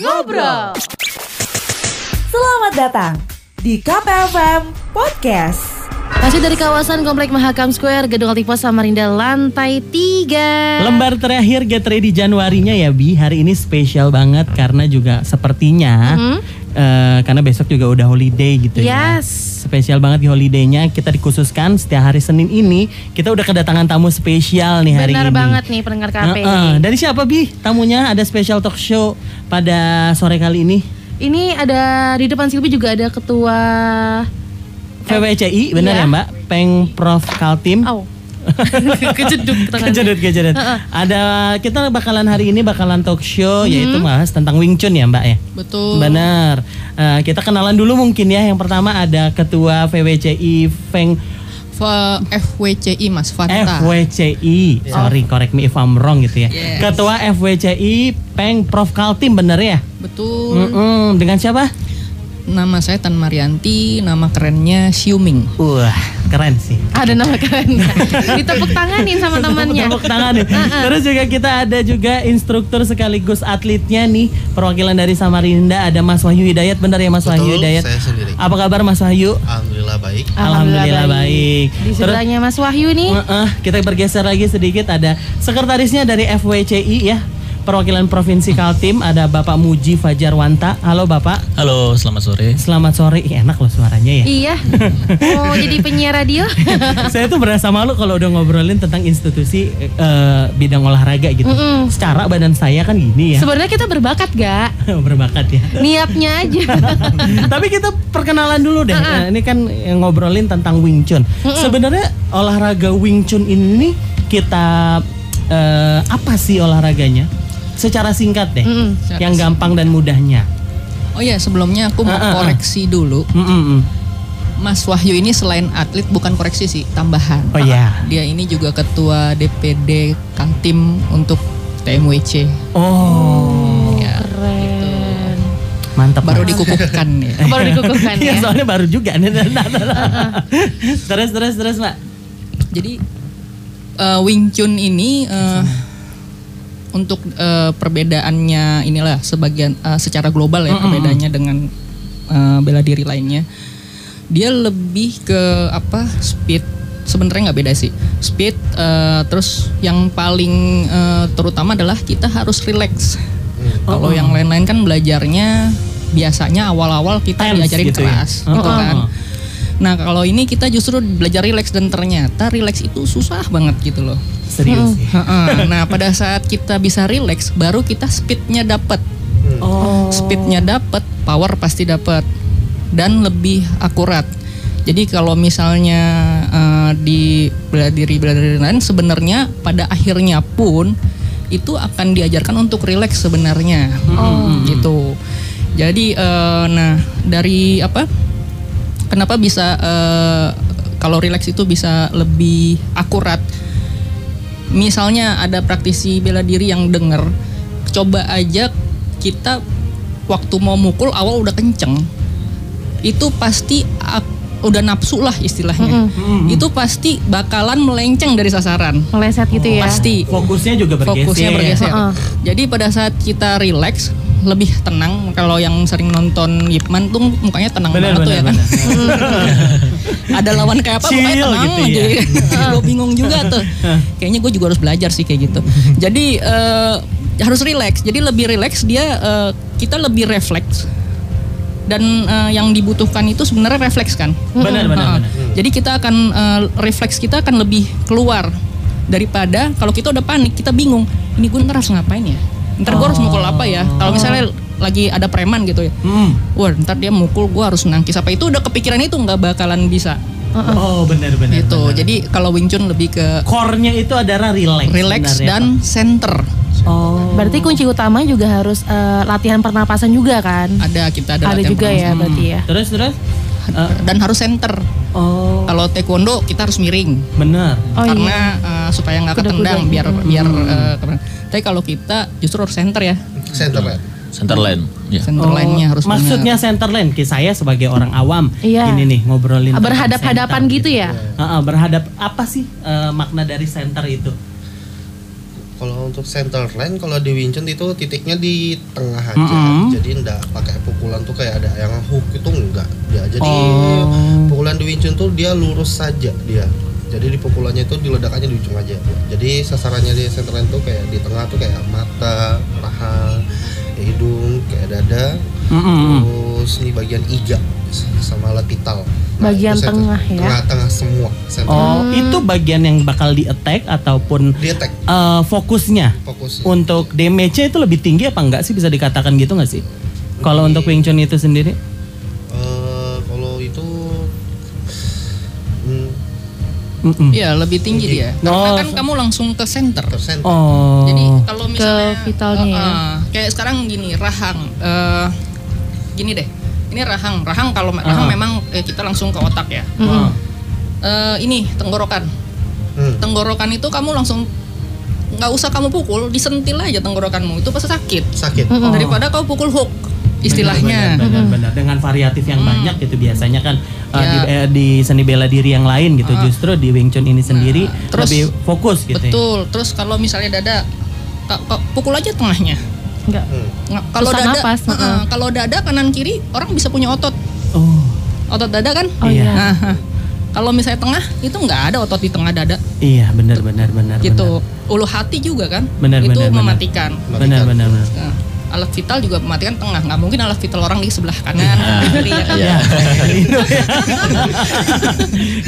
Ngobrol. Selamat datang di KPFM Podcast. Masih dari kawasan Komplek Mahakam Square, Gedung Altipos Samarinda, lantai 3. Lembar terakhir Get Ready Januarinya ya Bi Hari ini spesial banget karena juga sepertinya eh, Karena besok juga udah holiday gitu ya Yes. Spesial banget di holidaynya Kita dikhususkan setiap hari Senin ini Kita udah kedatangan tamu spesial nih hari Benar ini banget nih pendengar KP. Heeh. Dari siapa Bi? Tamunya ada special talk show pada sore kali ini Ini ada di depan Silvi juga ada ketua VWCI benar Iya. ya Mbak? Peng Prof Kaltim Oh. Tangannya. Kejedut, kejedut. Ada kita bakalan hari ini bakalan talk show yaitu bahas tentang Wing Chun ya Mbak ya. Betul. Benar. Eh, kita kenalan dulu mungkin ya. Yang pertama ada Ketua VWCI Feng FWCI Mas Fanta. FWCI. Sorry, correct me if I'm wrong gitu ya. Yes. Ketua FWCI Peng Prof Kaltim bener ya? Betul. Mm-mm. Dengan siapa? Nama saya Tan Marianti, nama kerennya Xiuming. Wah, keren sih. Ada nama keren. Ditepuk tanganin sama temannya. Tepuk tangan nih. Terus juga kita ada juga instruktur sekaligus atletnya nih perwakilan dari Samarinda ada Mas Wahyu Hidayat benar ya Mas Wahyu Betul, Hidayat. saya sendiri. Apa kabar Mas Wahyu? Alhamdulillah baik. Alhamdulillah baik. Di sebelahnya Mas Wahyu nih. Heeh, kita bergeser lagi sedikit ada sekretarisnya dari FWCI ya. Perwakilan Provinsi Kaltim ada Bapak Muji Fajarwanta. Halo Bapak. Halo, selamat sore. Selamat sore. Ih, enak loh suaranya ya. Iya. Oh, jadi penyiar radio. saya tuh berasa malu kalau udah ngobrolin tentang institusi eh, bidang olahraga gitu. Secara badan saya kan gini ya. Sebenarnya kita berbakat gak? Berbakat ya. Niatnya aja. Tapi kita perkenalan dulu deh. Nah, ini kan yang ngobrolin tentang Wing Chun. Sebenarnya olahraga Wing Chun ini kita eh, apa sih olahraganya? Secara singkat deh. Secara Yang gampang dan mudahnya. Oh ya, sebelumnya aku mau ah, ah. koreksi dulu. Mm, mm, mm. Mas Wahyu ini selain atlet bukan koreksi sih, tambahan. Oh ya. Dia ini juga ketua DPD Kaltim untuk TMWC. Oh, Ya, Keren. mantap. baru Mas. dikukuhkan ya. Baru dikukuhkan Iya, ya. soalnya baru juga. terus terus terus, Mbak. Jadi eh, Wing Chun ini eh, untuk eh, perbedaannya inilah sebagian eh, secara global ya perbedaannya dengan eh, bela diri lainnya. Dia lebih ke apa speed sebenarnya nggak beda sih speed eh, terus yang paling eh, terutama adalah kita harus relax. Kalau yang lain-lain kan belajarnya biasanya awal-awal kita Tense diajarin gitu ya. keras gitu Oh. kan. Nah kalau ini kita justru belajar relax dan ternyata relax itu susah banget gitu loh. Serius sih. Heeh. nah pada saat kita bisa relax, baru kita speednya dapat. Oh. Speednya dapat, power pasti dapat dan lebih akurat. Jadi kalau misalnya eh, di bela diri bela diri lain sebenarnya pada akhirnya pun itu akan diajarkan untuk relax sebenarnya, gitu. Jadi eh, nah dari apa? Kenapa bisa eh, kalau relax itu bisa lebih akurat? Misalnya ada praktisi bela diri yang denger, coba aja kita waktu mau mukul awal udah kenceng, itu pasti ak- udah nafsu lah istilahnya. Itu pasti bakalan melenceng dari sasaran. Meleset gitu ya. Pasti Fokusnya juga bergeser. fokusnya bergeser. Heeh. Jadi pada saat kita relax lebih tenang kalau yang sering nonton Yipman tuh mukanya tenang Benar, banget tuh ya benar, kan. Ada lawan kayak apa Chill mukanya tenang gitu aja. ya. gue bingung juga tuh. Kayaknya gue juga harus belajar sih kayak gitu. Jadi eh, harus relax. Jadi lebih relax dia eh, kita lebih refleks dan eh, yang dibutuhkan itu sebenarnya refleks kan. Benar, benar, benar. Jadi kita akan eh, refleks kita akan lebih keluar daripada kalau kita udah panik kita bingung ini gue ntar harus ngapain ya ntar gue harus mukul apa ya kalau misalnya lagi ada preman gitu ya Hmm. wah ntar dia mukul gue harus nangkis apa itu udah kepikiran itu nggak bakalan bisa Oh, benar benar. gitu benar. jadi kalau Wing Chun lebih ke core-nya itu adalah relax. relax sebenarnya, dan center Pak. oh. Berarti kunci utama juga harus eh, latihan pernapasan juga kan? ada kita ada, Ada latihan juga ya pernapasan. berarti ya. Terus terus Eh, dan harus center oh, kalau taekwondo kita harus miring benar. Oh karena iya. eh, supaya nggak ketendang biar biar eh, ke mana. Tapi kalau kita justru harus center ya Center ya. Centerland. Ya. center line-nya harus Oh, Maksudnya center line, Ki, saya sebagai orang awam, Iya. ini nih ngobrolin Berhadap-hadapan center gitu ya? Heeh, berhadap apa sih eh, makna dari center itu? Kalau untuk center line kalau di Wing Chun itu titiknya di tengah aja. Mm-mm. Jadi enggak pakai pukulan tuh kayak ada yang hook itu enggak. Ya, jadi Oh. pukulan di Wing Chun tuh dia lurus saja dia. Jadi di pukulannya itu diledakannya di ujung aja. Jadi sasarannya di center line tuh kayak di tengah tuh kayak mata, paha, kayak hidung, kayak dada. Mm-mm. Terus ini bagian iga sama alat vital. Bagian itu tengah ya? Tengah-tengah semua center. Oh, itu bagian yang bakal di attack ataupun Dia tag eh, fokusnya fokus. untuk damage-nya itu lebih tinggi apa enggak sih bisa dikatakan gitu nggak sih? Kalau untuk Wing Chun itu sendiri? Iya lebih tinggi dia. Karena Oh. kan kamu langsung ke center. tersen. Oh. Jadi kalau misalnya vitalnya Eh, ya. eh, kayak sekarang gini rahang, eh, gini deh. Ini rahang, rahang kalau rahang Ah. memang eh, kita langsung ke otak ya. Oh. Eh, ini tenggorokan, Hmm. tenggorokan itu kamu langsung nggak usah kamu pukul, disentil aja tenggorokanmu itu pasti sakit. Sakit. Daripada kau pukul hook istilahnya. Benar-benar dengan variatif yang banyak gitu biasanya kan uh, Ya. di, eh, di seni bela diri yang lain gitu justru di Wing Chun ini sendiri terus- lebih fokus gitu. ya. Betul. Terus kalau misalnya dada, pukul aja tengahnya. Enggak. Hmm. Nggak- Kalau dada, napas, eh, eh, kalau dada kanan kiri orang bisa punya otot, Oh, otot dada kan? Oh Iya. Nah, nah. kalau misalnya tengah itu nggak ada otot di tengah dada, iya benar benar benar. gitu. Ulu hati juga kan? Benar, itu benar, benar. mematikan. Benar benar benar. Nah, alat vital juga mematikan tengah. Nggak mungkin alat vital orang di sebelah kanan, kiri ya kan? Ya.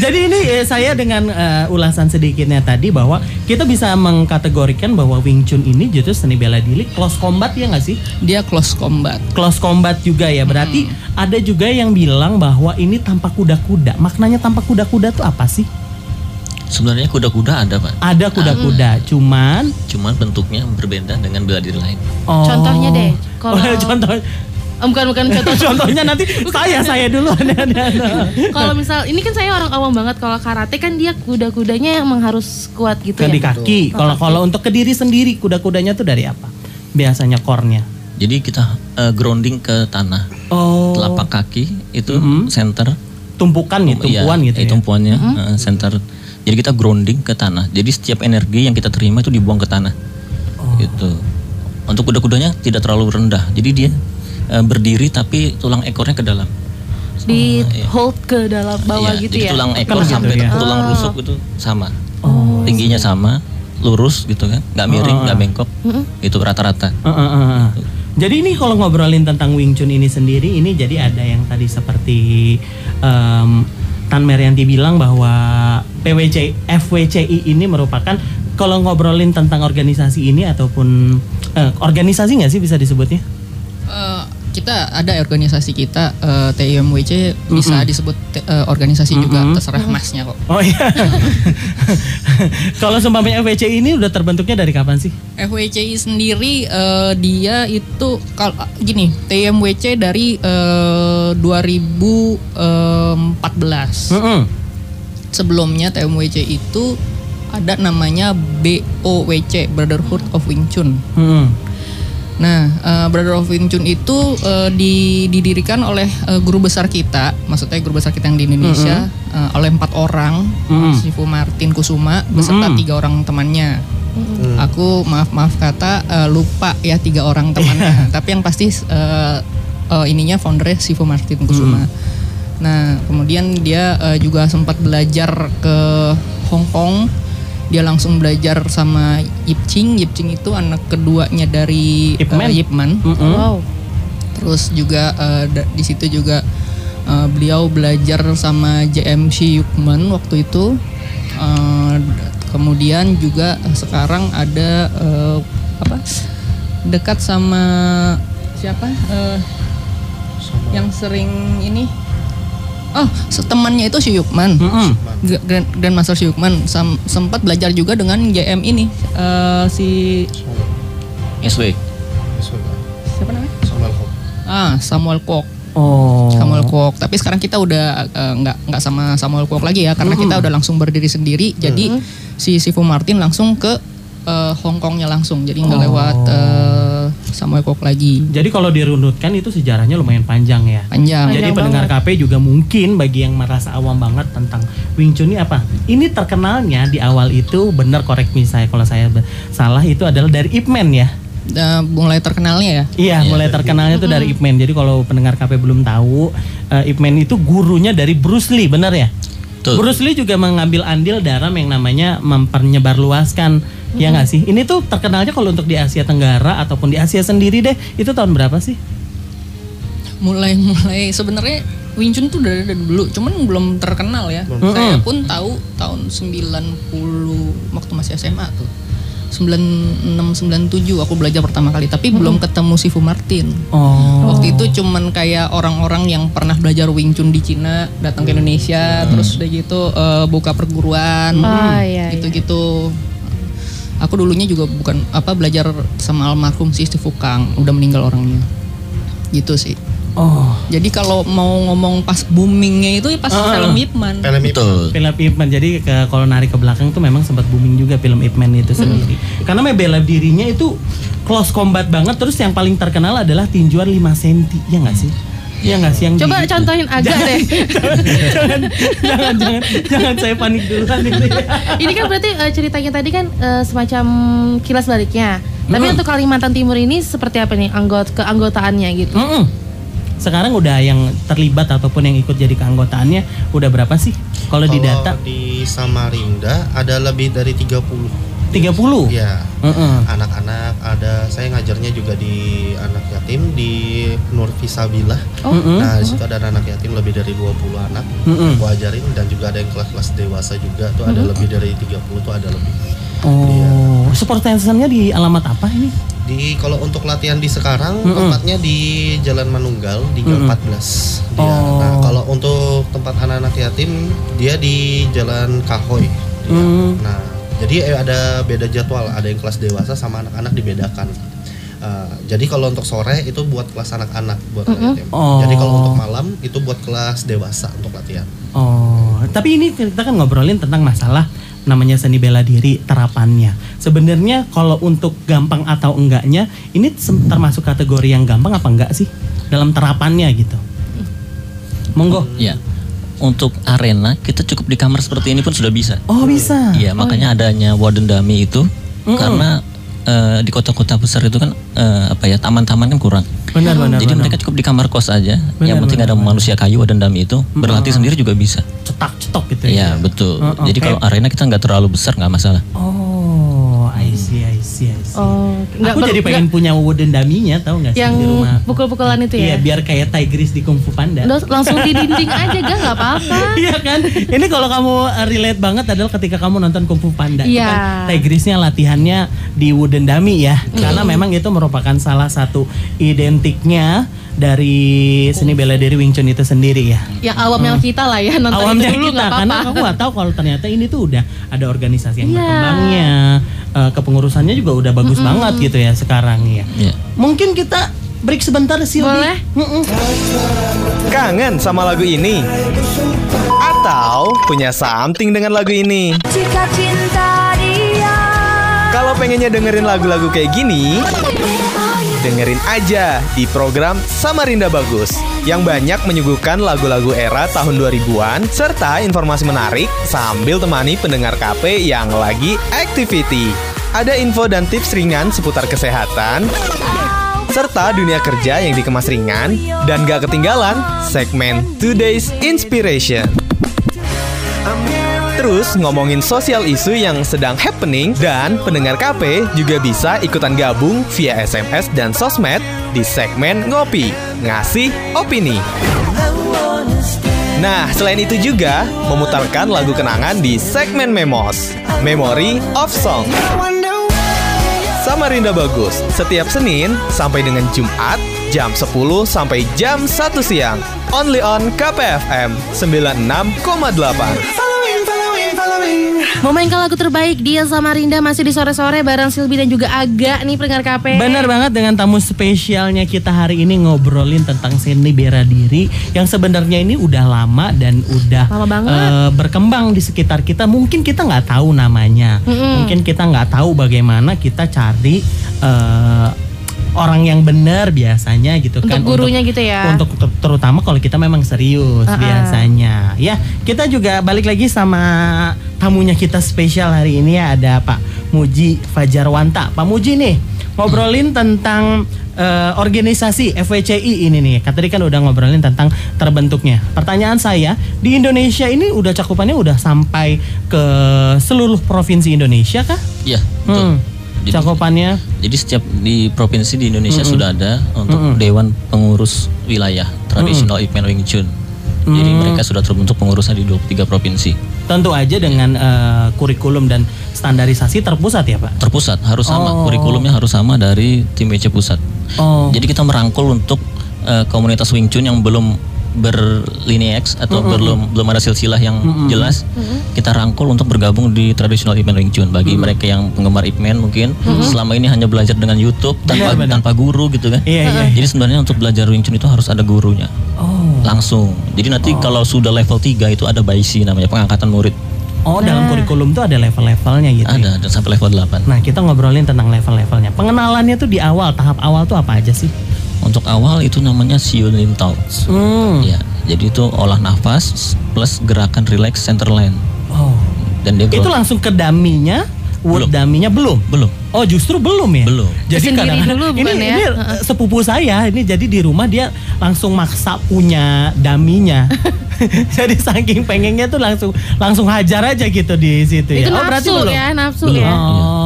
Jadi ini eh, saya dengan eh, ulasan sedikitnya tadi bahwa kita bisa mengkategorikan bahwa Wing Chun ini justru seni bela diri close combat ya nggak sih? Dia close combat. Close combat juga ya. Berarti ada juga yang bilang bahwa ini tanpa kuda-kuda. Maknanya tanpa kuda-kuda tuh apa sih? Sebenarnya kuda-kuda ada pak, Ada kuda-kuda, cuman cuman bentuknya berbeda dengan bela diri lain. oh. Contohnya deh, kalau- Oh, contoh Eh, bukan bukan contoh. contohnya nanti saya saya dulu kalau misal ini kan saya orang awam banget kalau karate kan dia kuda-kudanya emang harus kuat gitu ke ya. di kaki. Kalau kalau untuk ke diri sendiri kuda-kudanya tuh dari apa? Biasanya core-nya. Jadi kita eh, grounding ke tanah, Oh. telapak kaki itu Mhm. center, tumpukan nih, tumpuan Iya, gitu eh, ya. tumpuannya eh, center. Jadi kita grounding ke tanah. Jadi setiap energi yang kita terima itu dibuang ke tanah. Oh. Gitu. Untuk kuda-kudanya tidak terlalu rendah. Jadi dia eh, berdiri tapi tulang ekornya ke dalam. Di iya. hold ke dalam bawah Iya, gitu jadi ya. tulang ekor Gitu sampai ya. ke tulang rusuk itu sama. Oh. Tingginya sama, lurus gitu kan, nggak miring, Oh. nggak bengkok, itu rata-rata. Uh, uh, uh, uh. Jadi ini kalau ngobrolin tentang Wing Chun ini sendiri, ini jadi ada yang tadi seperti em, Tan Merianti bilang bahwa PWC FWCI ini merupakan kalau ngobrolin tentang organisasi ini ataupun eh, organisasi nggak sih bisa disebutnya? Eh, kita ada organisasi kita eh, TIMWC bisa disebut te- eh, organisasi juga terserah masnya kok. Oh iya. kalau seumpamanya FWCI ini udah terbentuknya dari kapan sih? FWCI sendiri eh, dia itu kalau gini TIMWC dari eh, 2014 Mm-mm. sebelumnya TIMWC itu ada namanya BOWC Brotherhood of Wing Chun. Mm-mm. Nah, eh, Brother of Wing Chun itu di- didirikan oleh eh, guru besar kita, maksudnya guru besar kita yang di Indonesia, eh, oleh empat orang, Mm-mm. Sifu Martin Kusuma beserta Mm-mm. tiga orang temannya. Aku maaf maaf kata eh, lupa ya tiga orang temannya, tapi yang pasti eh, eh, ininya foundernya Sifu Martin Kusuma. Nah, kemudian dia eh, juga sempat belajar ke Hong Kong. Dia langsung belajar sama Yip Ching. Yip Ching itu anak keduanya dari Ip Man. eh, Yip Man. Mm-mm. Wow. Terus juga eh, da- di situ juga eh, beliau belajar sama JMC Yukman waktu itu. Eh, d- kemudian juga eh, sekarang ada eh, apa dekat sama siapa Eh, yang sering ini oh temannya itu si Yukman Mm-mm. G- Grand, Grandmaster si Yukman Sam- sempat belajar juga dengan JM ini Eh, si SW. siapa namanya Samuel Hope. ah Samuel Kwok Oh. Samuel Kwok. Tapi sekarang kita udah eh, nggak nggak sama Samuel Kwok lagi ya, karena kita udah langsung berdiri sendiri. Jadi si Sifu Martin langsung ke eh, Hong Kongnya langsung. Jadi nggak lewat eh, Samuel Kok lagi. Jadi kalau dirunutkan itu sejarahnya lumayan panjang ya. Panjang. Jadi Panjang pendengar KP juga mungkin bagi yang merasa awam banget tentang Wing Chun ini apa? Ini terkenalnya di awal itu benar korek me saya kalau saya salah itu adalah dari Ip Man ya. Nah, mulai terkenalnya ya. Iya, mulai terkenalnya itu dari Ip Man. Jadi kalau pendengar KP belum tahu, eh, Ip Man itu gurunya dari Bruce Lee, benar ya? Betul. Bruce Lee juga mengambil andil dalam yang namanya mempernyebarluaskan ya nggak sih? Ini tuh terkenalnya kalau untuk di Asia Tenggara ataupun di Asia sendiri deh, itu tahun berapa sih? Mulai mulai sebenarnya Wing Chun tuh udah ada dulu, cuman belum terkenal ya. Saya Mm-mm. pun tahu tahun 90 waktu masih SMA tuh. 96 97 aku belajar pertama kali, tapi belum ketemu Sifu Martin. Oh. Waktu itu cuman kayak orang-orang yang pernah belajar Wing Chun di Cina datang ke Indonesia, terus udah gitu eh, buka perguruan, Ah, iya, gitu-gitu. Aku dulunya juga bukan apa belajar sama almarhum si Steve Kang, udah meninggal orangnya. Gitu sih. Oh. Jadi kalau mau ngomong pas boomingnya itu ya pas Ah. film Ip Man. Film itu Betul. Film Ip Man. Jadi ke, kalau narik ke belakang tuh memang sempat booming juga film Ip Man itu sendiri. Karena membela dirinya itu close combat banget. Terus yang paling terkenal adalah tinjuan 5 cm. Ya nggak sih? Iya nggak sih yang Coba di- contohin agak deh. jangan, jangan, jangan, jangan saya panik duluan ini. Ini kan berarti eh, ceritanya tadi kan eh, semacam kilas baliknya. Tapi untuk Kalimantan Timur ini seperti apa nih anggot keanggotaannya gitu? Mm-mm. Sekarang udah yang terlibat ataupun yang ikut jadi keanggotaannya udah berapa sih? Kalau di data di Samarinda ada lebih dari 30 30. ya Mm-mm. anak-anak ada saya ngajarnya juga di anak yatim di Nur Fisabilah Oh. Mm-mm. nah di situ ada anak yatim lebih dari 20 anak Mm-mm. aku ajarin dan juga ada yang kelas-kelas dewasa juga tuh ada lebih dari 30 tuh ada lebih Oh, support tensionnya di alamat apa ini? di kalau untuk latihan di sekarang Mm-mm. tempatnya di Jalan Manunggal di Gang Mm-mm. 14 dia. Oh. Nah, kalau untuk tempat anak-anak yatim dia di Jalan Kahoy. dia. Mm. Nah, jadi eh, ada beda jadwal, ada yang kelas dewasa sama anak-anak dibedakan. Uh, jadi kalau untuk sore itu buat kelas anak-anak buat yatim. Oh. Jadi kalau untuk malam itu buat kelas dewasa untuk latihan. Oh, tapi ini kita kan ngobrolin tentang masalah namanya seni bela diri terapannya. Sebenarnya kalau untuk gampang atau enggaknya, ini termasuk kategori yang gampang apa enggak sih dalam terapannya gitu? Monggo. Ya. Untuk arena kita cukup di kamar seperti ini pun sudah bisa. Oh bisa. Iya, makanya adanya Warden Dummy itu Mm-mm. karena eh, di kota-kota besar itu kan eh, apa ya taman-taman kan kurang. Benar benar. Jadi benar. mereka cukup di kamar kos aja. Benar, yang penting benar, ada manusia kayu dan dummy itu berlatih sendiri juga bisa. cetak cetok gitu Iya betul. Oh, Jadi kalau arena kita nggak terlalu besar nggak masalah. Oh, nggak Aku jadi pengen punya wooden dummy-nya, tahu nggak sih yang di rumah? pukul-pukulan itu Iya, ya. biar kayak Tigris di Kung Fu Panda. Udah, langsung di dinding aja gak nggak apa-apa. Iya kan? Ini kalau kamu uh, relate banget adalah ketika kamu nonton Kung Fu Panda. Iya. kan Tigrisnya latihannya di wooden dummy ya. Karena memang itu merupakan salah satu identiknya dari seni bela diri Wing Chun itu sendiri ya. Yang awamnya kita lah ya nonton Awamnya itu dulu kita nggak karena apa-apa. aku nggak tahu kalau ternyata ini tuh udah ada organisasi yang Iya. berkembangnya, eh, kepengurusannya juga udah bagus banget gitu ya sekarang ya. Iya. Mungkin kita break sebentar Silvi. Boleh. Mm-mm. Kangen sama lagu ini? Atau punya something dengan lagu ini? Jika cinta dia Kalau pengennya dengerin lagu-lagu kayak gini, dengerin aja di program Samarinda Bagus yang banyak menyuguhkan lagu-lagu era tahun 2000-an serta informasi menarik sambil temani pendengar KP yang lagi activity. Ada info dan tips ringan seputar kesehatan, serta dunia kerja yang dikemas ringan dan gak ketinggalan segmen Today's Inspiration. Terus ngomongin sosial isu yang sedang happening dan pendengar KP juga bisa ikutan gabung via SMS dan sosmed di segmen Ngopi, Ngasih Opini. Nah, selain itu juga memutarkan lagu kenangan di segmen Memos, Memory of Song. Samarinda Bagus, setiap Senin sampai dengan Jumat jam 10 sampai jam 1 siang. Only on KPFM 96,8. Memainkan lagu terbaik dia sama Rinda masih di sore-sore bareng Silbi dan juga Aga nih pendengar KP. Benar banget dengan tamu spesialnya kita hari ini ngobrolin tentang seni bela diri yang sebenarnya ini udah lama dan udah Lama banget. eh, berkembang di sekitar kita. Mungkin kita nggak tahu namanya, Mm-mm. mungkin kita nggak tahu bagaimana kita cari eh, orang yang benar biasanya gitu Untuk kan gurunya gitu ya. untuk ter- terutama kalau kita memang serius Ah, ah. biasanya ya kita juga balik lagi sama tamunya kita spesial hari ini ya ada Pak Muji Fajarwanta Pak Muji nih ngobrolin tentang eh, organisasi FWCI ini nih kan tadi kan udah ngobrolin tentang terbentuknya pertanyaan saya di Indonesia ini udah cakupannya udah sampai ke seluruh provinsi Indonesia kah Iya, betul. Hmm. Jadi- cakupannya Jadi setiap di provinsi di Indonesia sudah ada untuk Dewan Pengurus Wilayah Tradisional Ipman Wing Chun. Jadi mereka sudah terbentuk pengurusnya di 23 provinsi. tentu aja dengan eh, kurikulum dan standarisasi terpusat ya Pak Terpusat harus sama, Oh. kurikulumnya harus sama dari tim WC pusat. oh Jadi kita merangkul untuk eh, komunitas Wing Chun yang belum berlinear X atau belum belum ada silsilah yang jelas, kita rangkul untuk bergabung di tradisional Ip Man Wing Chun. Bagi mereka yang penggemar Ip Man mungkin selama ini hanya belajar dengan YouTube tanpa Benar, benar. tanpa guru gitu kan. Iya, iya. Jadi sebenarnya untuk belajar Wing Chun itu harus ada gurunya. oh Langsung. Jadi nanti kalau sudah level 3 itu ada baisi namanya pengangkatan murid. Oh, dalam kurikulum tuh ada level-levelnya gitu. ya? Ada dan sampai level 8. Nah, kita ngobrolin tentang level-levelnya. Pengenalannya tuh di awal, tahap awal tuh apa aja sih? Untuk awal itu namanya Lim Tao. Hmm. Ya, jadi itu olah nafas plus gerakan relax center line. Oh. Dan dia Itu langsung ke daminya, wood Belum. daminya belum. belum. Oh, justru belum ya? Belum. Jadi Sendiri dulu ini, bukan ya? ini sepupu saya ini jadi di rumah dia langsung maksa punya daminya. jadi saking pengennya tuh langsung langsung hajar aja gitu di situ Itu ya. Oh, berarti nafsu belum. ya, nafsu Belum. ya. Oh.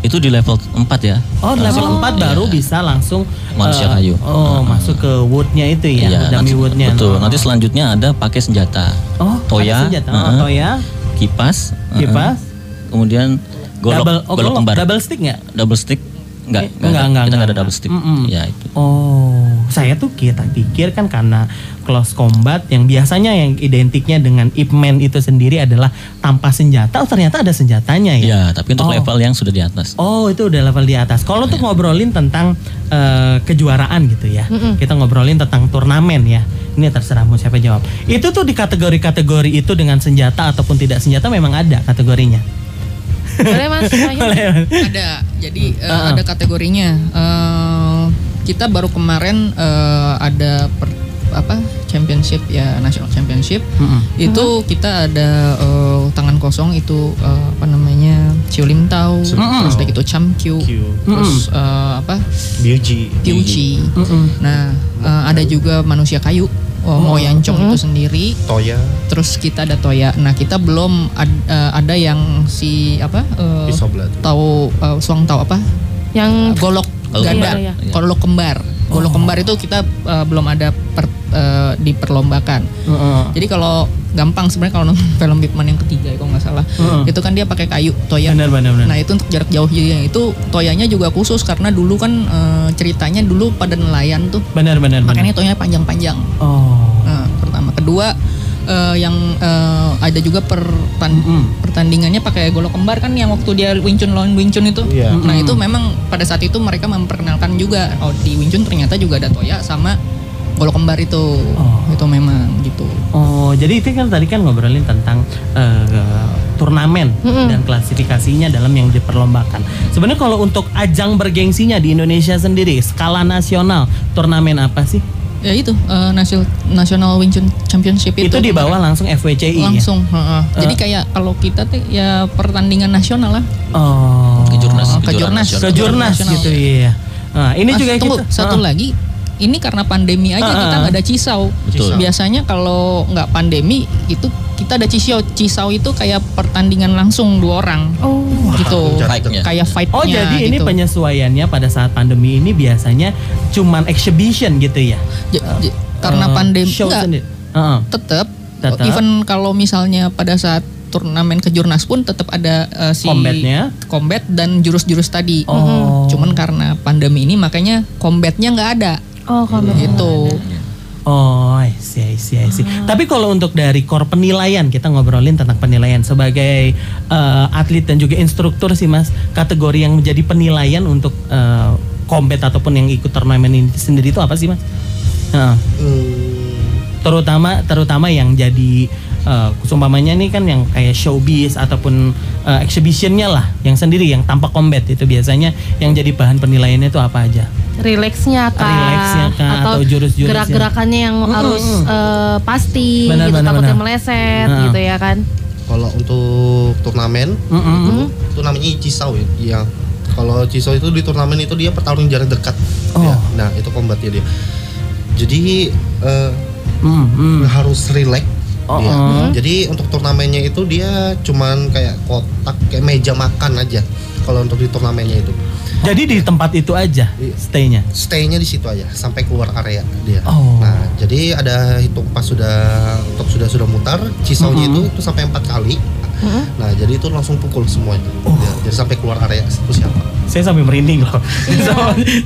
Itu di level 4 ya. Oh, level 4 baru Iya. bisa langsung Manusia eh, kayu. Oh, masuk ke woodnya itu ya, Iya, dummy woodnya. Betul. Oh. Nanti selanjutnya ada pakai senjata. Oh, Toya, senjata. Oh, heeh. toya, Kipas, kipas, kemudian golok double, oh, golok kembar. double stick nggak? Double stick? Enggak, Eh, enggak, enggak, Kita enggak, ada double enggak. stick. Mm-mm. Ya itu. Oh, saya tuh kita pikir kan karena close combat yang biasanya yang identiknya dengan Ip Man itu sendiri adalah tanpa senjata. Oh, ternyata ada senjatanya ya. Ya, tapi untuk Oh. level yang sudah di atas. Oh itu udah level di atas. Kalau untuk ngobrolin tentang eh, kejuaraan gitu ya, kita ngobrolin tentang turnamen ya. Ini terserah mau siapa jawab. Itu tuh di kategori-kategori itu dengan senjata ataupun tidak senjata memang ada kategorinya. Boleh Mas. Boleh. Ada, jadi eh, Ah, ah. ada kategorinya. Eh, kita baru kemarin eh, ada per- apa championship ya national championship. Mm-mm. Itu kita ada eh, tangan kosong itu eh, apa namanya Ciulim Tau, terus udah gitu Chamkyu, terus eh, apa Beauty. Piuchi. Mm-mm. Nah eh, ada juga manusia kayu. Oh, Moyancong itu sendiri Toya. terus kita ada toya nah kita belum ad- eh, ada yang si apa Pisau belati. tahu eh, suang tahu apa Yang golok Golok ganda kembar, ya. golok kembar golok kembar itu kita eh, belum ada per- eh, diperlombakan Heeh. jadi kalau gampang sebenarnya kalau nonton film Bigman yang ketiga ya, kalau nggak salah Heeh. itu kan dia pakai kayu toya Benar benar benar. Nah itu untuk jarak jauh jadi itu toyanya juga khusus karena dulu kan eh, ceritanya dulu pada nelayan tuh Benar benar benar. makanya toyanya panjang-panjang. Oh. Nah, pertama, kedua eh, yang eh, ada juga pertan- Mm-mm. pertandingannya pakai golok kembar kan yang waktu dia Wing Chun lawan Wing Chun itu. Iya. Nah itu memang pada saat itu mereka memperkenalkan juga oh di Wing Chun ternyata juga ada toya sama golok kembar itu. Oh. Itu memang gitu. Oh, jadi itu kan tadi kan ngobrolin tentang eh, turnamen dan klasifikasinya dalam yang diperlombakan. Sebenarnya kalau untuk ajang bergengsinya di Indonesia sendiri, skala nasional, turnamen apa sih? Ya itu eh, nasional National Wing Chun Championship itu. Itu, di bawah langsung FWCI ya? langsung. heeh. Jadi kayak kalau kita tuh ya pertandingan nasional lah. Oh. Kejurnas, kejurnas. Kejurnas gitu iya. Nah, ini Mas, juga tunggu, kita satu Ah. lagi ini karena pandemi aja Ah, kita ah, nggak ada cisau. Betul. Biasanya kalau nggak pandemi itu kita ada cisau. Cisau itu kayak pertandingan langsung dua orang. Oh. gitu. Fight-nya. Kayak fight-nya Oh, jadi ini gitu. penyesuaiannya pada saat pandemi ini biasanya cuman exhibition gitu ya? J- j- karena Eh, pandemi enggak. Heeh. tetap even kalau misalnya pada saat turnamen kejurnas pun tetap ada eh, si Combatnya? combat dan jurus-jurus tadi. Oh. Cuman karena pandemi ini makanya combatnya nggak ada. Oh, Gitu. Oh, I see, I see, I see. Tapi kalau untuk dari core penilaian, kita ngobrolin tentang penilaian sebagai eh, atlet dan juga instruktur sih mas, kategori yang menjadi penilaian untuk eh, combat ataupun yang ikut turnamen ini sendiri itu apa sih mas? Heeh. Hmm, terutama terutama yang jadi uh, umpamanya nih kan yang kayak showbiz ataupun uh, exhibitionnya lah yang sendiri yang tanpa combat itu biasanya yang jadi bahan penilaiannya itu apa aja Rileksnya kah? Rileksnya kah, atau jurus-jurusnya? gerak-gerakannya yang harus eh, pasti Benar, gitu benar, takutnya benar. meleset Heeh. gitu ya kan. Kalau untuk turnamen Mm-mm. itu, itu namanya Cisau ya. Kalau Cisau itu di turnamen itu dia pertarung jarak dekat. Oh. Ya. Nah, itu combatnya dia. Jadi eh, Mm, mm. harus relax Oh, dia. oh. Jadi untuk turnamennya itu dia cuman kayak kotak kayak meja makan aja. Kalau untuk di turnamennya itu. Jadi di tempat itu aja Iya. stay-nya. Stay-nya di situ aja sampai keluar area dia. Oh. Nah, jadi ada hitung pas sudah untuk sudah sudah mutar, cisaunya Mm-mm. itu itu sampai empat kali. Nah, jadi itu langsung pukul semuanya. Oh. Ya, jadi sampai keluar area itu siapa? Saya sampai merinding loh. So,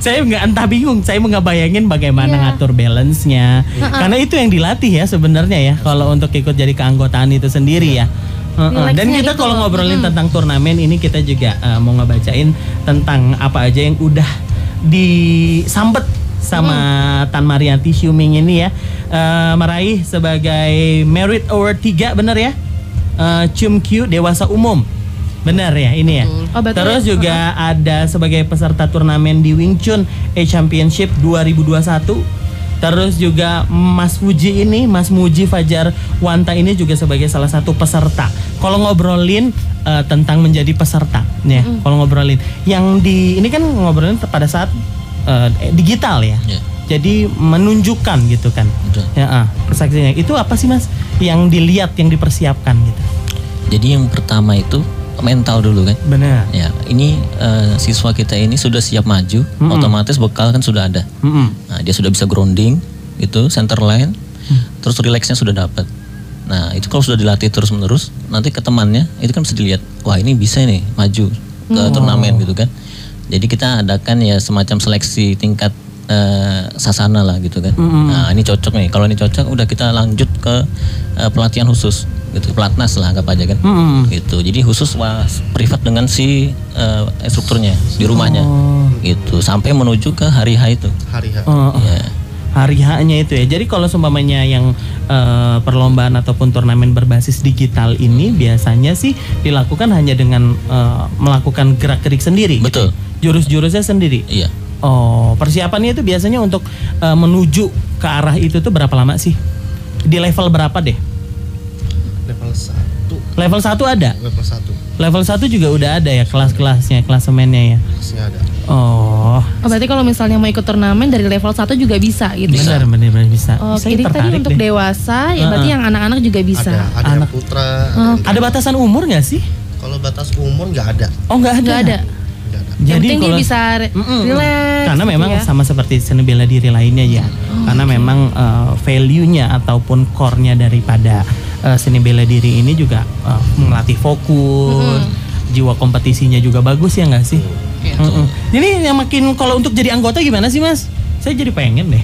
saya nggak entah bingung. Saya nggak bayangin bagaimana Iya. ngatur balance-nya. Karena itu yang dilatih ya sebenarnya ya. Kalau untuk ikut jadi keanggotaan itu sendiri ya. Dan Relaxnya kita itu. kalau ngobrolin tentang turnamen ini kita juga eh, mau ngebacain tentang apa aja yang udah disambet sama Tan Marianti Xiuming ini ya. Eh, meraih sebagai Merit Award 3 bener ya? Eh, Chum Kyu Dewasa Umum. Benar ya ini ya? Oh, terus juga ada sebagai peserta turnamen di Wing Chun A Championship 2021 Terus juga Mas Fuji ini, Mas Muji Fajar Wanta ini juga sebagai salah satu peserta. Kalau ngobrolin eh, tentang menjadi peserta, ya, kalau ngobrolin yang di ini kan ngobrolin pada saat eh, digital ya. Iya. Jadi menunjukkan gitu kan. Betul. Ya, ah, kesaksiannya. Itu apa sih Mas yang dilihat, yang dipersiapkan gitu? Jadi yang pertama itu mental dulu kan. Benar. Ya, ini eh, siswa kita ini sudah siap maju, otomatis bekal kan sudah ada. Mm-mm. Nah, dia sudah bisa grounding, itu center line, terus relaxnya sudah dapat. Nah, itu kalau sudah dilatih terus menerus, nanti ke temannya itu kan bisa dilihat, wah ini bisa nih maju ke turnamen gitu kan. Jadi kita adakan ya semacam seleksi tingkat eh, sasana lah gitu kan. Nah, ini cocok nih. Kalau ini cocok, udah kita lanjut ke eh, pelatihan khusus gitu, pelatnas lah anggap aja kan. Mm-mm. Gitu. Jadi khusus wah, privat dengan si eh, instrukturnya di rumahnya. Gitu. Sampai menuju ke hari H itu. Hari H. Oh, oh. Ya. hari haknya itu ya. Jadi kalau seumpamanya yang eh, perlombaan ataupun turnamen berbasis digital ini biasanya sih dilakukan hanya dengan eh, melakukan gerak-gerik sendiri. gitu. Betul. Jurus-jurusnya sendiri. Iya. Oh, persiapannya itu biasanya untuk eh, menuju ke arah itu tuh berapa lama sih? Di level berapa deh? Level 1. Level 1 ada. Level 1. Level 1 juga udah ada ya kelas-kelasnya, klasemennya ya. Masih ada. Oh, Oh, berarti kalau misalnya mau ikut turnamen dari level 1 juga bisa gitu. benar benar benar bisa. Oh, Saya jadi tadi tertarik untuk deh. dewasa ya berarti yang anak-anak juga bisa. Ada, ada yang Anak. putra. ada Oh. yang- Ada batasan umur nggak sih? Kalau batas umur nggak ada. Oh, nggak ada. Nggak ada. Ada. yang penting dia bisa re- Mm-mm. relax. Karena gitu memang ya. sama seperti seni bela diri lainnya ya. Karena memang eh, value-nya ataupun core-nya daripada eh, seni bela diri ini juga eh, melatih fokus, jiwa kompetisinya juga bagus ya nggak sih? Mm-mm. Jadi yang makin kalau untuk jadi anggota gimana sih mas? Saya jadi pengen deh.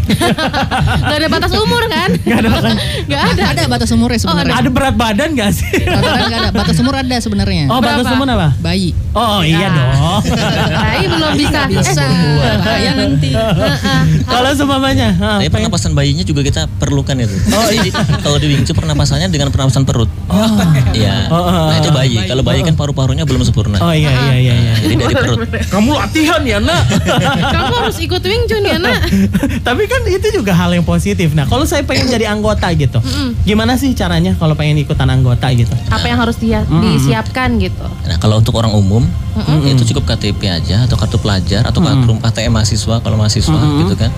Nggak ada batas umur kan? Gak ada batas. Nggak ada. Ada batas umurnya sebenarnya. ada berat badan gak sih? Batas nggak ada. Batas umur ada sebenarnya. Oh batas Berapa? umur apa? Bayi. Oh iya dong. Bayi belum bisa. Bisa. Eh, Bahaya nanti. Heeh. Kalau seumpamanya, ah, Tapi pengen- pernapasan bayinya juga kita perlukan itu. Oh iya. Kalau di Wing Chun pernapasannya dengan pernapasan perut. Oh. Iya. Oh, oh, Nah itu bayi. Kalau bayi kan paru-parunya belum sempurna. Oh iya iya iya. iya. Jadi dari perut. Kamu latihan ya nak. Kamu harus ikut Wing Chun ya nak. Tapi kan itu juga hal yang positif. Nah, kalau saya pengen jadi anggota gitu, gimana sih caranya kalau pengen ikutan anggota gitu? Apa yang harus dia disiapkan gitu. Nah kalau untuk orang umum itu cukup KTP aja atau kartu pelajar atau kartu ATM mahasiswa kalau mahasiswa gitu kan.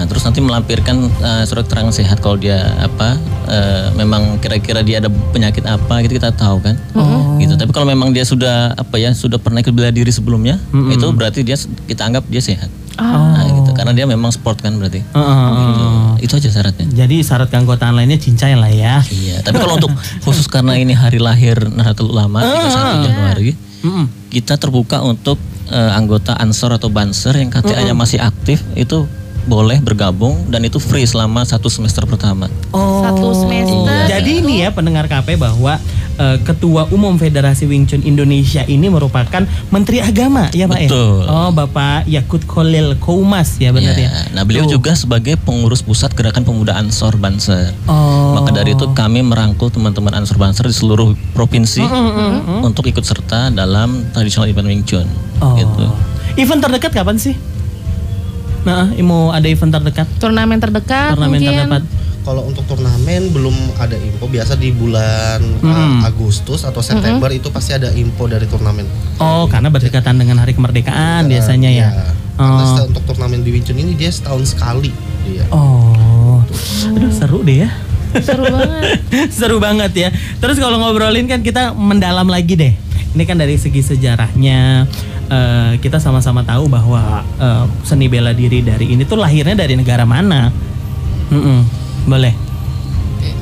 Nah terus nanti melampirkan eh, surat keterangan sehat kalau dia apa eh, memang kira-kira dia ada penyakit apa gitu kita tahu kan. Gitu. Tapi kalau memang dia sudah apa ya sudah pernah ikut bela diri sebelumnya itu berarti dia kita anggap dia sehat. Nah, gitu. Karena dia memang sport kan berarti. Heeh. Gitu. Itu aja syaratnya. Jadi syarat keanggotaan lainnya cincai lah ya. Iya, tapi kalau untuk khusus karena ini hari lahir Nahdlatul Ulama 31 Januari, Mm-mm. kita terbuka untuk eh, anggota Ansor atau Banser yang KTA-nya masih aktif itu boleh bergabung dan itu free selama satu semester pertama. Oh. Satu semester. Jadi ini ya pendengar KP bahwa eh, Ketua Umum Federasi Wing Chun Indonesia ini merupakan Menteri Agama ya Pak Betul. ya? Oh Bapak Yakut Kholil Koumas ya benar ya? Ya, Nah beliau Tuh. juga sebagai pengurus pusat gerakan pemuda Ansor Banser. Oh. Maka dari itu kami merangkul teman-teman Ansor Banser di seluruh provinsi untuk ikut serta dalam traditional event Wing Chun. Oh. Gitu. Event terdekat kapan sih? Nah, mau ada event terdekat? Turnamen terdekat Turnamen mungkin. terdekat. Kalau untuk turnamen belum ada info. Biasa di bulan Hmm. uh, Agustus atau September itu pasti ada info dari turnamen. Oh, karena berdekatan dengan hari kemerdekaan biasanya ya. Karena Oh. se- untuk turnamen di Wing Chun ini dia setahun sekali dia. Oh. Aduh, seru deh ya. Seru banget. Seru banget ya. Terus kalau ngobrolin kan kita mendalam lagi deh. Ini kan dari segi sejarahnya eh, kita sama-sama tahu bahwa eh, seni bela diri dari ini tuh lahirnya dari negara mana? Mm-mm. Boleh.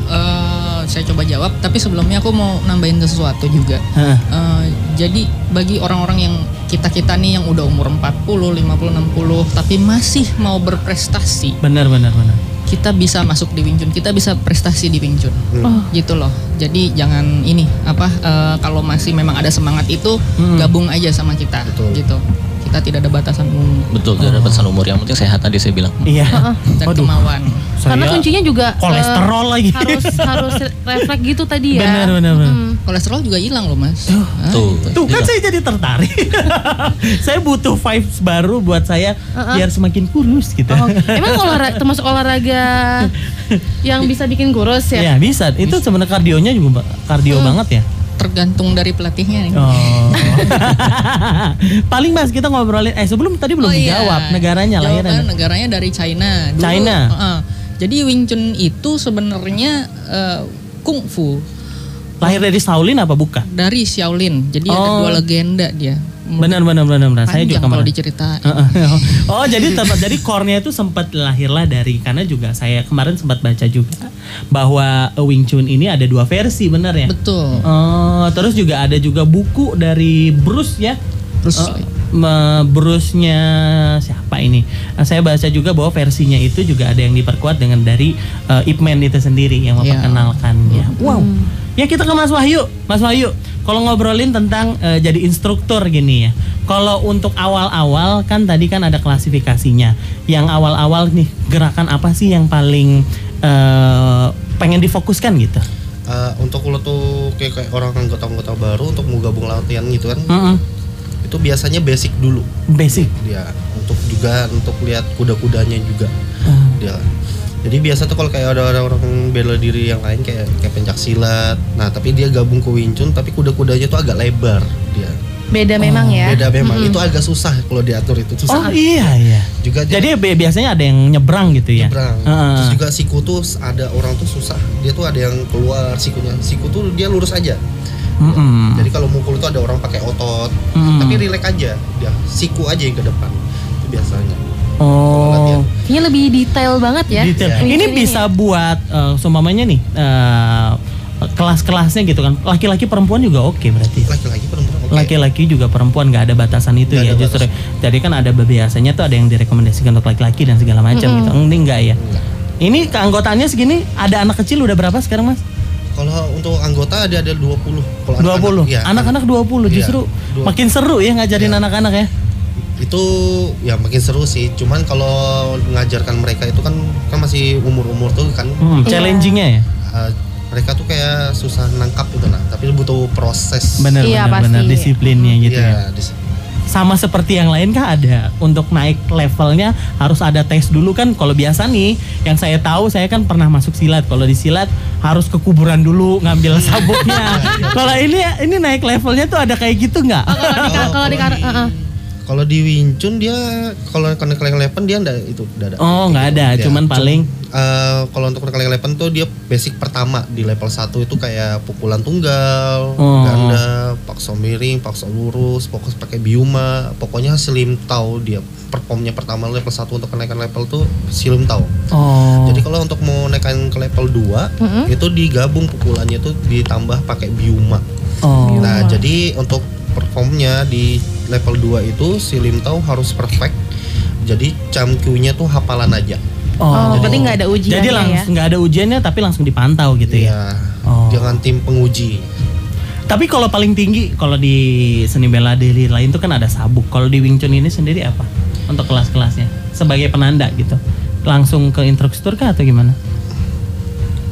Eh, saya coba jawab, tapi sebelumnya aku mau nambahin sesuatu juga. Hah. Eh, jadi bagi orang-orang yang kita-kita nih yang udah umur 40, 50, 60 tapi masih mau berprestasi, Benar benar benar. Kita bisa masuk di Wing Chun, kita bisa prestasi di Wing Chun. Oh. Gitu loh. Jadi jangan ini apa eh, kalau masih memang ada semangat itu Hmm. gabung aja sama kita Betul. gitu. Kita tidak ada batasan umur Betul, tidak ada batasan umur. Yang penting sehat tadi saya bilang. Iya. dan Waduh. kemauan. Karena Saya kuncinya juga eh, kolesterol lagi. harus harus refleks gitu tadi ya. Benar benar benar. Mm. Kolesterol juga hilang loh, Mas. Hah? Tuh, Tuh kan Iya. saya jadi tertarik. saya butuh vibes baru buat saya biar semakin kurus gitu. Oh, emang olahraga termasuk olahraga yang bisa bikin kurus ya? Ya bisa. Itu sebenarnya kardionya juga kardio banget ya. Tergantung dari pelatihnya nih. Oh. Paling mas kita ngobrolin. Eh sebelum tadi belum Oh iya. dijawab negaranya Jawaban lahirnya. negaranya dari China. Dulu, China. Heeh. jadi Wing Chun itu sebenarnya eh, kungfu Lahir dari Shaolin apa bukan? dari Shaolin. Jadi ada Oh. dua legenda dia. Benar benar benar benar. Saya juga Panjang kalau kemarin. diceritain. oh jadi tempat jadi core-nya itu sempat lahirlah dari karena juga saya kemarin sempat baca juga bahwa Wing Chun ini ada dua versi benar ya? Betul. Oh, terus juga ada juga buku dari Bruce ya. Bruce me- Bruce-nya siapa ini? Eh, saya baca juga bahwa versinya itu juga ada yang diperkuat dengan dari eh, Ip Man itu sendiri yang Ya. memperkenalkannya. Wow. Ya kita ke Mas Wahyu. Mas Wahyu, kalau ngobrolin tentang eh, jadi instruktur gini ya. Kalau untuk awal-awal kan tadi kan ada klasifikasinya. Yang awal-awal nih gerakan apa sih yang paling eh, pengen difokuskan gitu? Uh, untuk lo tuh kayak, kayak orang anggota-anggota baru untuk mau gabung latihan gitu kan, Mm-mm. Itu biasanya basic dulu Basic. dia untuk juga untuk lihat kuda-kudanya juga dia. Jadi biasa tuh kalau kayak ada ada orang bela diri yang lain kayak kayak pencak silat, nah tapi dia gabung ke Wing Chun tapi kuda-kudanya tuh agak lebar dia. Beda memang ya. Beda memang itu agak susah kalau diatur itu Oh susah. iya iya. Juga dia Jadi bi- biasanya ada yang nyebrang gitu ya. nyebrang. Heeh. Terus juga siku tuh ada orang tuh susah. Dia tuh ada yang keluar sikunya. Siku tuh dia lurus aja. Mm-mm. Jadi kalau mukul itu ada orang pakai otot, Mm. tapi rileks aja. Dia siku aja yang ke depan. Itu biasanya. Oh. Kayaknya lebih detail banget ya. Detail. Iya. Ini bisa buat eh, seumpamanya nih eh, kelas-kelasnya gitu kan. Laki-laki perempuan juga oke berarti. Laki-laki perempuan oke. Laki-laki juga perempuan nggak ada batasan itu Nggak ya ada justru. Jadi kan ada biasanya tuh ada yang direkomendasikan untuk laki-laki dan segala macam gitu. Ini enggak ya. Enggak. Ini keanggotaannya segini ada anak kecil udah berapa sekarang Mas? Kalau untuk anggota ada ada 20. Kalau 20. anak-anak, iya. Anak-anak 20 Iya, justru dua- makin seru ya ngajarin Iya. anak-anak ya. itu ya makin seru sih. Cuman kalau mengajarkan mereka itu kan kan masih umur-umur tuh kan Hmm, challengingnya ya. uh, mereka tuh kayak susah nangkap gitu nah, tapi butuh proses. Bener Iya, bener bener disiplinnya gitu ya. Iya, dis- Sama seperti yang lain kah? Ada. Untuk naik levelnya harus ada tes dulu kan. Kalau biasa nih yang saya tahu saya kan pernah masuk silat. Kalau di silat harus ke kuburan dulu ngambil sabuknya. Kalau ini ini naik levelnya tuh ada kayak gitu nggak? Oh, kalau di kalau di di- heeh. Kalau di Wing Chun dia kalau Keleng Lepen dia enggak itu enggak ada. oh nggak ada Ya, cuman paling Eh, kalau untuk Keleng Lepen tuh dia basic pertama di level 1 itu kayak pukulan tunggal, Oh. ganda, paksa miring, paksa lurus, fokus pakai biuma, pokoknya slim tau dia performnya pertama level 1 untuk kenaikan level tuh slim tau. oh Jadi kalau untuk mau naikkan ke level 2 Mm-mm. itu digabung pukulannya tuh ditambah pakai biuma. oh Nah, jadi untuk performnya di level 2 itu si Lim Tau harus perfect. Jadi camkunya tuh hafalan aja. Oh, berarti nggak ada ujiannya jadi ya? langsung nggak ada ujiannya tapi langsung dipantau gitu ya Iya. Oh. Dengan tim penguji. tapi kalau paling tinggi kalau di seni bela diri lain tuh kan ada sabuk kalau di Wing Chun ini sendiri apa untuk kelas-kelasnya sebagai penanda gitu langsung ke instruktur kah atau gimana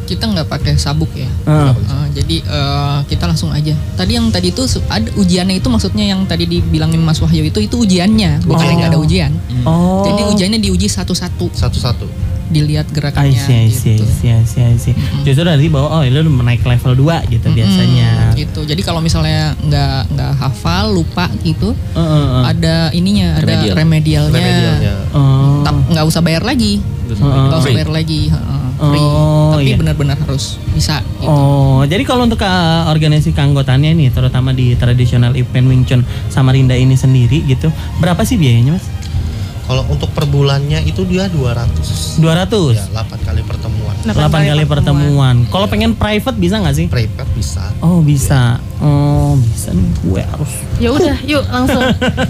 Kita nggak pakai sabuk ya. Ah. Uh, jadi uh, kita langsung aja. Tadi yang tadi itu ada ujiannya itu maksudnya yang tadi dibilangin Mas Wahyu itu itu ujiannya, bukan yang nggak ada ujian. Oh. Jadi ujiannya diuji satu-satu, Satu-satu. dilihat I gerakannya see, I see, I gitu. see, I see, I see. Justru dari bahwa oh lu menaik level 2 gitu Mm-mm, biasanya. gitu. Jadi kalau misalnya nggak nggak hafal, lupa gitu, Heeh, heeh. ada ininya, ada Remedial. remedialnya. Remedialnya. Oh. Tap- nggak usah bayar lagi, nggak usah bayar lagi, heeh, free. Oh, Tapi iya. benar-benar harus bisa. Gitu. Oh, jadi kalau untuk uh, organisasi keanggotaannya nih, terutama di tradisional event Wing Chun Samarinda ini sendiri gitu, berapa sih biayanya mas? Kalau untuk per bulannya itu dia 200. 200? Ya, 8 kali pertemuan. 8 kali pertemuan. Kalau pengen private bisa nggak sih? Private bisa. Oh bisa. Oh bisa nih gue harus Ya udah, yuk langsung.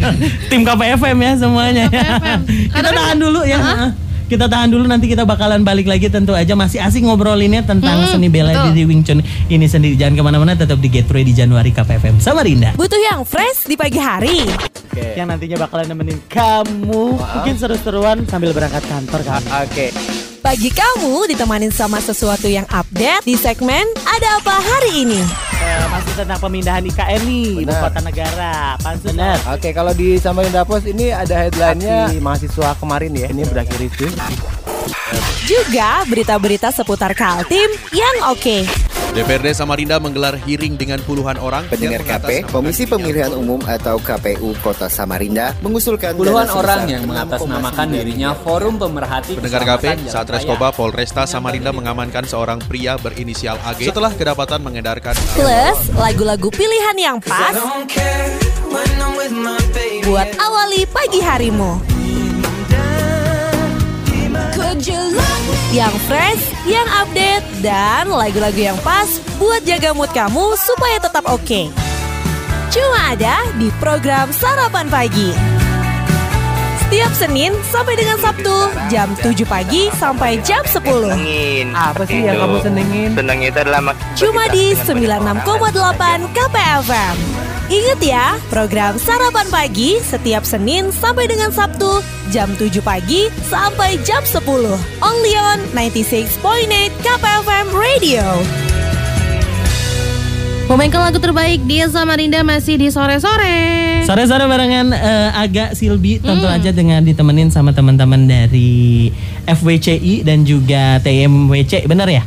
tim KPFM ya semuanya ya. KPFM. kita Karena kan- tahan dulu ya. Kita tahan dulu nanti kita bakalan balik lagi tentu aja masih asik ngobrolinnya tentang Hmm, seni bela betul. diri Wing Chun ini sendiri. Jangan ke mana-mana tetap di Gateway di Januari KPFM sama Rinda. Butuh yang fresh di pagi hari. Yang nantinya bakalan nemenin kamu mungkin seru-seruan sambil berangkat kantor kan. Oke. Pagi kamu ditemanin sama sesuatu yang update di segmen Ada Apa Hari Ini. Eh, masih tentang pemindahan IKN nih ibu Benar. kota negara. Pansus Benar. Oke, kalau di Samarinda Pos ini ada headline-nya mahasiswa kemarin ya. Ini berakhir itu. Juga berita-berita seputar Kaltim yang oke. DPRD Samarinda menggelar hearing dengan puluhan orang Pendengar KP, Komisi Pemilihan. Umum atau KPU Kota Samarinda mengusulkan Puluhan orang yang 6,9 mengatasnamakan dirinya Forum Pemerhati Pendengar KP, saat. Reskoba Polresta Samarinda mengamankan seorang pria berinisial AG setelah kedapatan mengedarkan Plus lagu-lagu pilihan yang pas buat awali pagi harimu. Yang fresh, yang update, dan lagu-lagu yang pas buat jaga mood kamu supaya tetap oke. Cuma ada di program Sarapan Pagi. Setiap Senin sampai dengan Sabtu jam 7 pagi sampai jam 10. Apa sih yang kamu senengin? Senang itu adalah Cuma di 96,8 KPFM. Ingat ya, program Sarapan Pagi setiap Senin sampai dengan Sabtu jam 7 pagi sampai jam 10. Only on 96.8 KPFM Radio. Memainkan lagu terbaik di Samarinda masih di sore-sore. Sore-sore barengan eh, agak Silbi tentu Hmm. aja dengan ditemenin sama teman-teman dari FWCI dan juga TMWC, benar ya?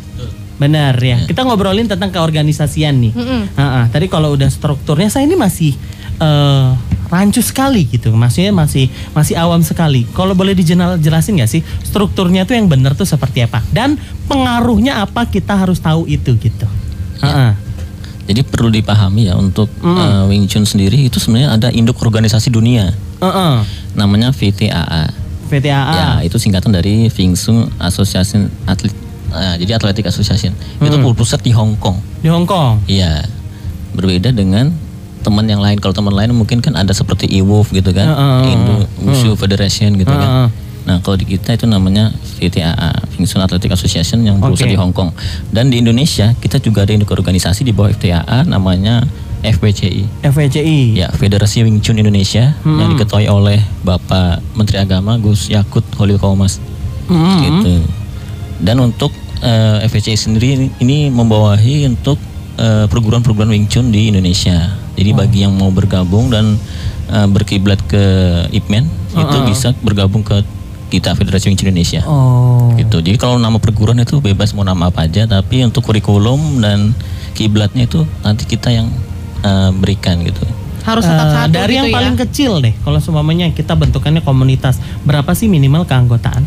Benar ya. Kita ngobrolin tentang keorganisasian nih. Mm-mm. Ha-ha. Tadi kalau udah strukturnya saya ini masih eh, rancu sekali gitu. Maksudnya masih masih awam sekali. Kalau boleh dijelasin nggak sih strukturnya tuh yang benar tuh seperti apa? Dan pengaruhnya apa kita harus tahu itu gitu. Ha-ha. Jadi perlu dipahami ya untuk Hmm. eh, Wing Chun sendiri itu sebenarnya ada induk organisasi dunia Ha-ha. namanya VTAA. VTAA. Ya, itu singkatan dari Wing Chun Association Atlet eh, jadi Athletic Association. Itu Hmm. berpusat di Hong Kong. Di Hong Kong. Iya. Berbeda dengan teman yang lain. Kalau teman lain mungkin kan ada seperti IWOF gitu kan, Heeh, Indo heeh. Wushu Federation gitu Heeh. kan. Nah, kalau di kita itu namanya VTAA, Wing Chun Athletic Association yang berpusat Oke. di Hong Kong. Dan di Indonesia kita juga ada induk organisasi di bawah FTAA namanya FWCI. FWCI. Ya, Federasi Wing Chun Indonesia Hmm. yang diketuai oleh Bapak Menteri Agama Gus Yakut Holil Kaumas. Hmm. Gitu. Dan untuk FWCI sendiri ini, membawahi untuk eh, perguruan-perguruan Wing Chun di Indonesia. Jadi bagi yang mau bergabung dan eh, berkiblat ke IPMEN itu Uh-uh. bisa bergabung ke kita Federasi Wing Chun Indonesia. Oh. Gitu. Jadi kalau nama perguruan itu bebas mau nama apa aja, tapi untuk kurikulum dan kiblatnya itu nanti kita yang eh, berikan gitu. Harus tetap satu dari gitu yang ya. paling kecil deh, kalau seumpamanya kita bentukannya komunitas, berapa sih minimal keanggotaan?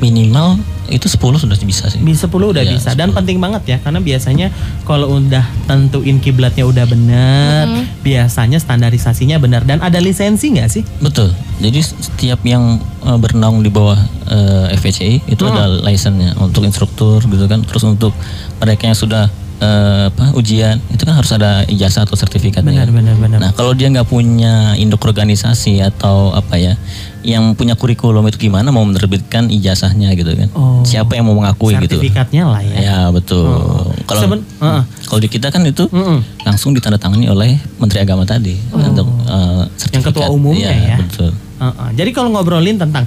Minimal itu 10 sudah bisa sih. Bisa 10 udah Iya, bisa dan penting banget ya karena biasanya kalau udah tentuin kiblatnya udah bener, biasanya standarisasinya benar dan ada lisensi nggak sih? Betul. Jadi setiap yang eh, bernaung di bawah eh, FVCI itu Hmm. ada lisensinya untuk instruktur gitu kan. Terus untuk mereka yang sudah eh, apa ujian itu kan harus ada ijazah atau sertifikatnya. Benar, benar, benar. Nah kalau dia nggak punya induk organisasi atau apa ya, yang punya kurikulum itu gimana mau menerbitkan ijazahnya gitu kan? Oh. Siapa yang mau mengakui gitu? Sertifikatnya lah ya. Ya betul. Oh. Kalau Seben- Heeh. kalau di kita kan itu Mm-mm. langsung ditandatangani oleh Menteri Agama tadi untuk eh, Yang ketua sertifikat. umumnya Iya, ya. Betul. Heeh. Jadi kalau ngobrolin tentang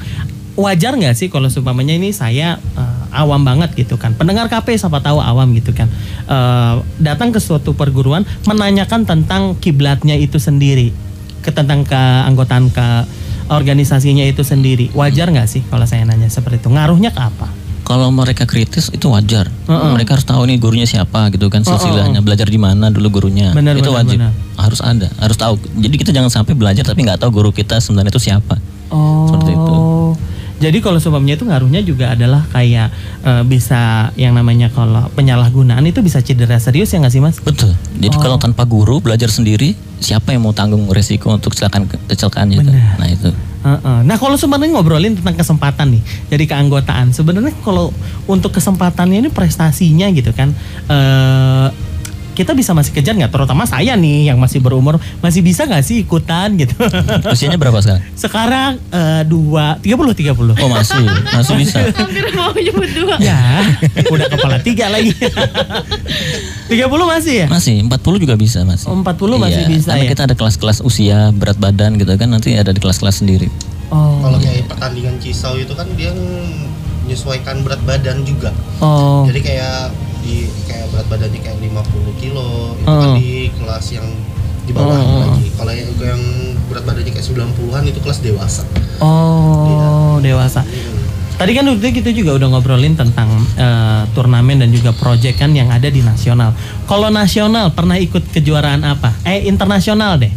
wajar nggak sih kalau seumpamanya ini saya eh, awam banget gitu kan. Pendengar KP siapa tahu awam gitu kan. Eh, datang ke suatu perguruan menanyakan tentang kiblatnya itu sendiri, ke tentang keanggotaan ke organisasinya itu sendiri. Wajar nggak sih kalau saya nanya seperti itu? Ngaruhnya ke apa? Kalau mereka kritis itu wajar. Heeh. Mereka harus tahu nih gurunya siapa gitu kan silsilahnya, belajar di mana dulu gurunya. Benar, itu benar, wajib. benar. Harus ada, harus tahu. Jadi kita jangan sampai belajar tapi nggak tahu guru kita sebenarnya itu siapa. Oh. Seperti itu. Jadi kalau sebabnya itu ngaruhnya juga adalah kayak eh, bisa yang namanya kalau penyalahgunaan itu bisa cedera serius ya nggak sih mas? Betul. Jadi kalau tanpa guru belajar sendiri, siapa yang mau tanggung resiko untuk kecelakaan kecelakaannya itu? Nah itu. Nah kalau sebenarnya ngobrolin tentang kesempatan nih dari keanggotaan, sebenarnya kalau untuk kesempatannya ini prestasinya gitu kan, eh kita bisa masih kejar nggak? Terutama saya nih yang masih berumur masih bisa nggak sih ikutan gitu? Usianya berapa sekarang? Sekarang eh, dua tiga puluh tiga puluh. Oh masih, masih bisa. Hampir mau nyebut dua. Ya, udah kepala tiga lagi. 30 masih ya? Masih, 40 juga bisa masih. Oh, 40 masih bisa karena ya? kita ada kelas-kelas usia, berat badan gitu kan nanti ada di kelas-kelas sendiri. Oh. Kalau kayak pertandingan Cisau itu kan dia menyesuaikan berat badan juga. Oh. Jadi kayak di kayak badannya kayak 50 kilo itu kan di kelas yang di bawah Oh. lagi. Kalau yang, yang berat badannya kayak 90-an itu kelas dewasa. Oh, dewasa. Tadi kan waktu kita juga udah ngobrolin tentang eh, turnamen dan juga project kan yang ada di nasional. Kalau nasional pernah ikut kejuaraan apa? Eh internasional deh.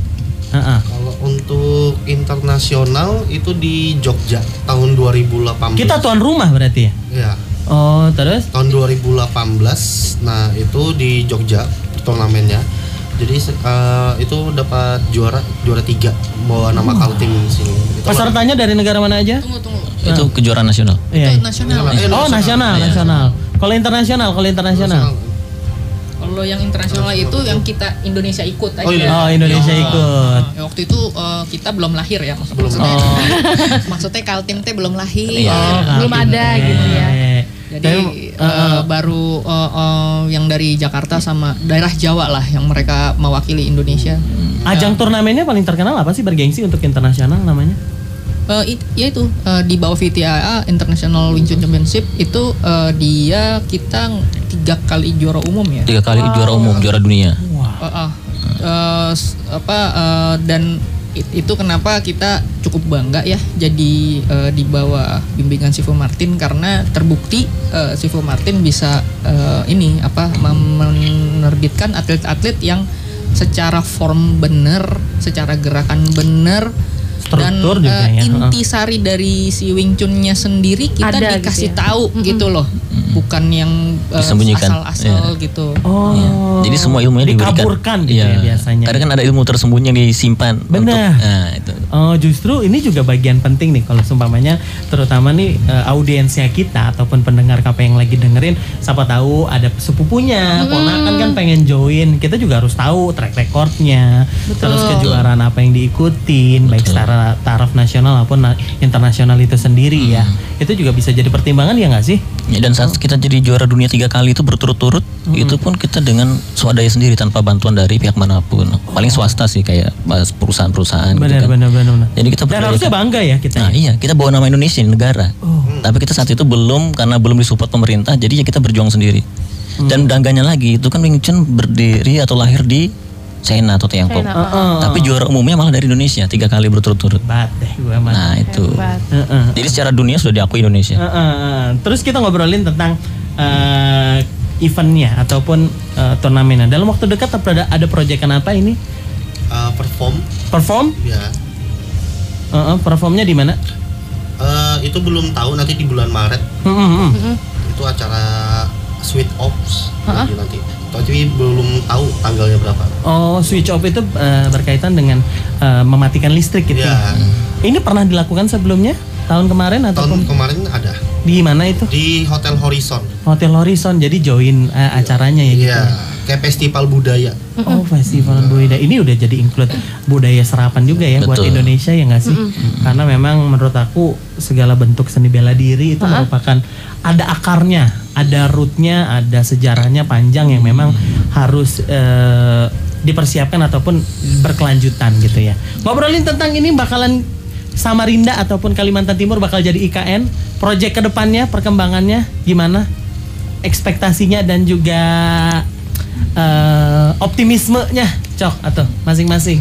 Heeh. Kalau untuk internasional itu di Jogja tahun 2018. Kita tuan rumah berarti ya? Ya. Oh, terus? Tahun 2018. Nah, itu di Jogja turnamennya. Jadi eh, itu dapat juara juara tiga bawa nama Kaltim di sini. Itu Pesertanya dari negara mana aja? Tunggu tunggu. Itu kejuaraan nasional. Iya. iya. nasional. Eh, Oh, nasional, Iya. nasional. Kalau internasional, kalau internasional. Kalau yang internasional itu yang kita Indonesia ikut aja. Oh, iya. Oh, Indonesia ikut. Ya, waktu itu eh, kita belum lahir ya maksud- Belum. maksudnya. Oh. maksudnya Kaltim teh belum lahir. Iya. Oh, belum Kaltim. ada gitu ya. Jadi tapi, eh, eh, baru eh, eh, yang dari Jakarta sama daerah Jawa lah yang mereka mewakili Indonesia. Ajang turnamennya paling terkenal apa sih bergengsi untuk internasional namanya? Eh, it- ya itu eh, di bawah VTAA International Wing Chun Championship itu eh, dia kita tiga kali juara umum ya. Tiga kali juara umum, juara dunia. Eh, eh, eh, s- apa eh, dan it- itu kenapa kita cukup bangga ya jadi eh, di bawah bimbingan Sifu Martin karena terbukti eh, Sifu Martin bisa eh, ini apa menerbitkan atlet-atlet yang secara form bener, secara gerakan bener dan Struktur juga eh, ya, intisari dari si Wing Chun-nya sendiri kita Ada dikasih gitu ya. tahu gitu loh bukan yang eh, Disembunyikan. asal-asal Iya. gitu Oh. Iya. Jadi semua ilmunya diberikan. Dikaburkan gitu ya biasanya. Kadang kan ada ilmu tersembunyi yang disimpan. Benar. Untuk, nah, itu. Oh justru ini juga bagian penting nih kalau seumpamanya terutama nih eh, audiensnya kita ataupun pendengar KP yang lagi dengerin siapa tahu ada sepupunya ponakan kan pengen join. Kita juga harus tahu track recordnya terus kejuaraan apa yang diikutin baik secara taraf nasional maupun na- internasional itu sendiri ya. Itu juga bisa jadi pertimbangan ya nggak sih? Ya, dan saat kita jadi juara dunia tiga kali itu berturut-turut, itu pun kita dengan swadaya sendiri tanpa bantuan dari pihak mana pun. Paling swasta sih kayak bahas perusahaan-perusahaan gitu benar kan. benar benar benar. Jadi kita dan harusnya bangga ya kita Nah ya. iya, kita bawa nama Indonesia di negara. Oh. Tapi kita saat itu belum karena belum disupport pemerintah, jadi ya kita berjuang sendiri. Hmm. Dan bangganya lagi itu kan Wing Chun berdiri atau lahir di China atau Tiongkok. China. Heeh. Tapi juara umumnya malah dari Indonesia tiga kali berturut-turut. Nah itu. Hebat. Heeh. Jadi secara dunia sudah diakui Indonesia. Heeh, heeh. Terus kita ngobrolin tentang eh, eventnya ataupun eh, turnamennya. Dalam waktu dekat ada ada proyekan apa ini? Eh, perform Perform? ya. Heeh, performnya di mana? Eh, itu belum tahu nanti di bulan Maret Heeh, heeh. itu acara Sweet Ops lagi nanti. Tapi belum tahu tanggalnya berapa. Oh, switch off itu eh, berkaitan dengan eh, mematikan listrik gitu. Ya, Ini pernah dilakukan sebelumnya? Tahun kemarin tahun ataupun kemarin ada di mana itu? di Hotel Horizon. Hotel Horizon. Jadi join eh, acaranya ya gitu. Iya, kayak festival budaya. Oh festival budaya ini udah jadi include budaya serapan juga ya buat Betul. Indonesia ya nggak sih? Karena memang menurut aku segala bentuk seni bela diri itu merupakan ada akarnya, ada rootnya, ada sejarahnya panjang yang memang harus eh, dipersiapkan ataupun berkelanjutan gitu ya. Ngobrolin tentang ini bakalan Samarinda ataupun Kalimantan Timur bakal jadi IKN. Proyek ke depannya, perkembangannya gimana? Ekspektasinya dan juga eh, optimismenya, cok atau masing-masing.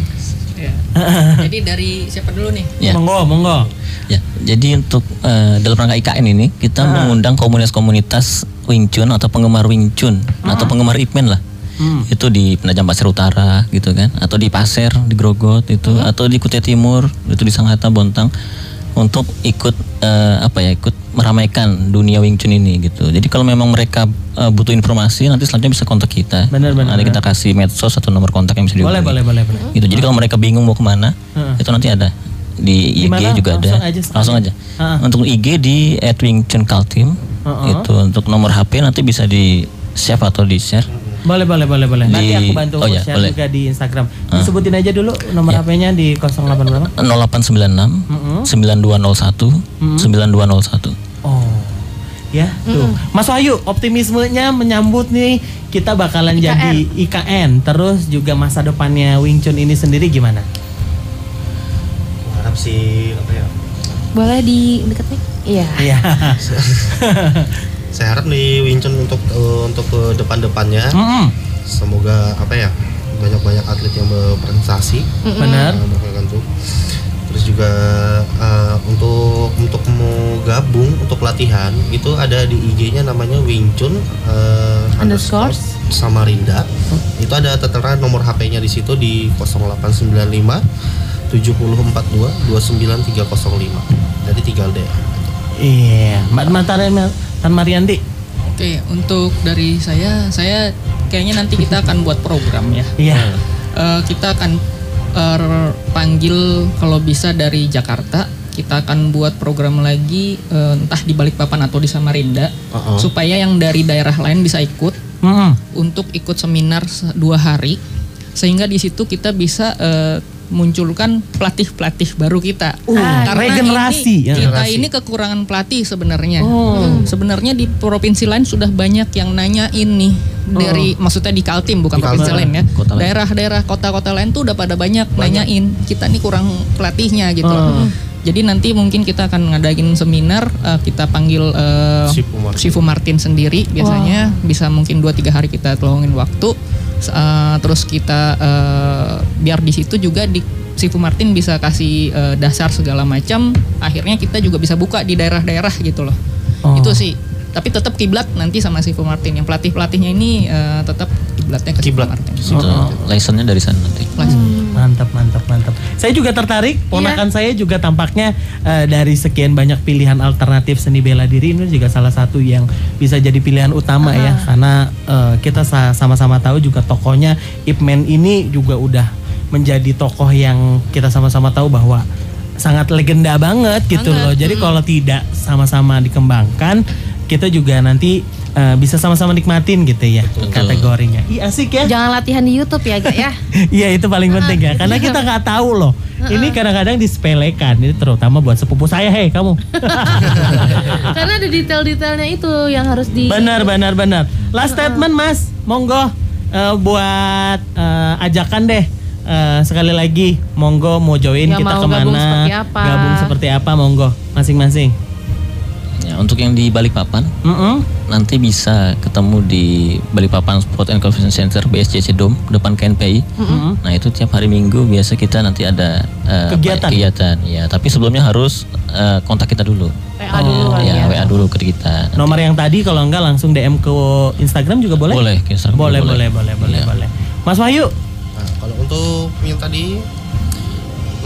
Ya. Jadi dari siapa dulu nih? Ya. Monggo, monggo. Ya, jadi untuk eh, dalam rangka IKN ini kita Ah. mengundang komunitas-komunitas Wing Chun atau penggemar Wing Chun atau penggemar Ipman lah. Hmm. Itu di Penajam Pasir Utara gitu kan, atau di Pasir, di Grogot itu, atau di Kutai Timur, itu di Sangatta Bontang untuk ikut eh, apa ya, ikut meramaikan dunia Wing Chun ini gitu. Jadi kalau memang mereka eh, butuh informasi nanti selanjutnya bisa kontak kita. Benar, benar, Nanti kita kasih medsos atau nomor kontak yang bisa Boleh, dihubungi. boleh, boleh, boleh. Gitu. Jadi kalau mereka bingung mau ke mana, Heeh. itu nanti ada di IG Gimana? juga Langsung ada. aja sekali. Langsung aja. Untuk IG di @wingchunkaltim. Heeh. Itu untuk nomor HP nanti bisa di save atau di share. Boleh, boleh, boleh, boleh. Nanti aku bantu oh ya, share boleh. juga di Instagram. Ah. Disebutin aja dulu nomor HP-nya di 08 berapa? 0896 Mm-mm. 9201 Mm-mm. 9201. Oh. Ya, tuh. Mas Wahyu, optimismenya menyambut nih kita bakalan jadi IKN. Terus juga masa depannya Wing Chun ini sendiri gimana? harap sih apa ya Boleh di deket nih? Iya. Iya. saya harap nih Wing Chun untuk eh, untuk ke depan-depannya Mm-mm. semoga apa ya banyak-banyak atlet yang berprestasi Mm-mm. Benar. Eh, makanya tuh terus juga eh, untuk untuk mau gabung untuk latihan itu ada di IG-nya namanya Wing Chun eh, Underscore. Samarinda itu ada tertera nomor HP-nya di situ di 0895 7042 29305 jadi tinggal deh Iya, Mbak Mantare Tan Marianti. Oke, untuk dari saya, saya kayaknya nanti kita akan buat program ya. Iya. Eh, kita akan eh, panggil kalau bisa dari Jakarta. Kita akan buat program lagi eh, entah di Balikpapan atau di Samarinda Uh-uh. supaya yang dari daerah lain bisa ikut Mm-mm. untuk ikut seminar se- dua hari sehingga di situ kita bisa eh, munculkan pelatih-pelatih baru kita. Uh, regenerasi, ini, ya. kita Regenerasi. ini kekurangan pelatih sebenarnya. Oh. Hmm. Sebenarnya di provinsi lain sudah banyak yang nanya ini dari maksudnya di Kaltim bukan Di provinsi lain ya. Daerah-daerah kota-kota lain tuh udah pada banyak, nanyain kita nih kurang pelatihnya gitu. Oh. Jadi nanti mungkin kita akan ngadain seminar, eh, kita panggil eh, Sifu Martin. Sifu Martin sendiri biasanya bisa mungkin 2-3 hari kita tolongin waktu. Eh, terus kita eh, biar di situ juga di Sifu Martin bisa kasih eh, dasar segala macam. Akhirnya kita juga bisa buka di daerah-daerah gitu loh. Oh. Itu sih. Tapi tetap kiblat nanti sama Sifu Martin. Yang pelatih-pelatihnya ini eh, tetap kiblatnya ke Sifu Martin. Itu license-nya dari sana nanti. Mantap, mantap, mantap. Saya juga tertarik. Ponakan saya juga tampaknya eh, dari sekian banyak pilihan alternatif seni bela diri ini juga salah satu yang bisa jadi pilihan utama ya. Karena eh, kita sa- sama-sama tahu juga tokohnya Ip Man ini juga udah menjadi tokoh yang kita sama-sama tahu bahwa sangat legenda banget gitu loh. Jadi kalau tidak sama-sama dikembangkan, kita juga nanti eh, bisa sama-sama nikmatin gitu ya kategorinya. Iya asik ya. Jangan latihan di YouTube ya, Gak ya? Iya itu paling penting ya karena kita nggak tahu loh. Ini kadang-kadang disepelekan ini terutama buat sepupu saya hei kamu. Karena ada detail-detailnya itu yang harus di benar benar benar. Last statement Mas, monggo eh, buat eh, ajakan deh. Eh, sekali lagi monggo mau join Yang kita mau ke mana gabung seperti apa. gabung seperti apa monggo masing-masing Ya, untuk yang di Balikpapan Mm-mm. nanti bisa ketemu di Balikpapan Sport and Convention Center BSCC Dome depan KNPI. Mm-mm. Nah itu tiap hari Minggu biasa kita nanti ada ya, Kegiatan? kegiatan. Ya, tapi sebelumnya harus eh, kontak kita dulu. WA dulu kali ya, ya. WA dulu ke kita. nomor yang tadi kalau enggak langsung DM ke Instagram juga boleh Boleh, ke Instagram boleh boleh boleh. boleh boleh Iya. boleh Mas Wahyu Nah, kalau untuk yang tadi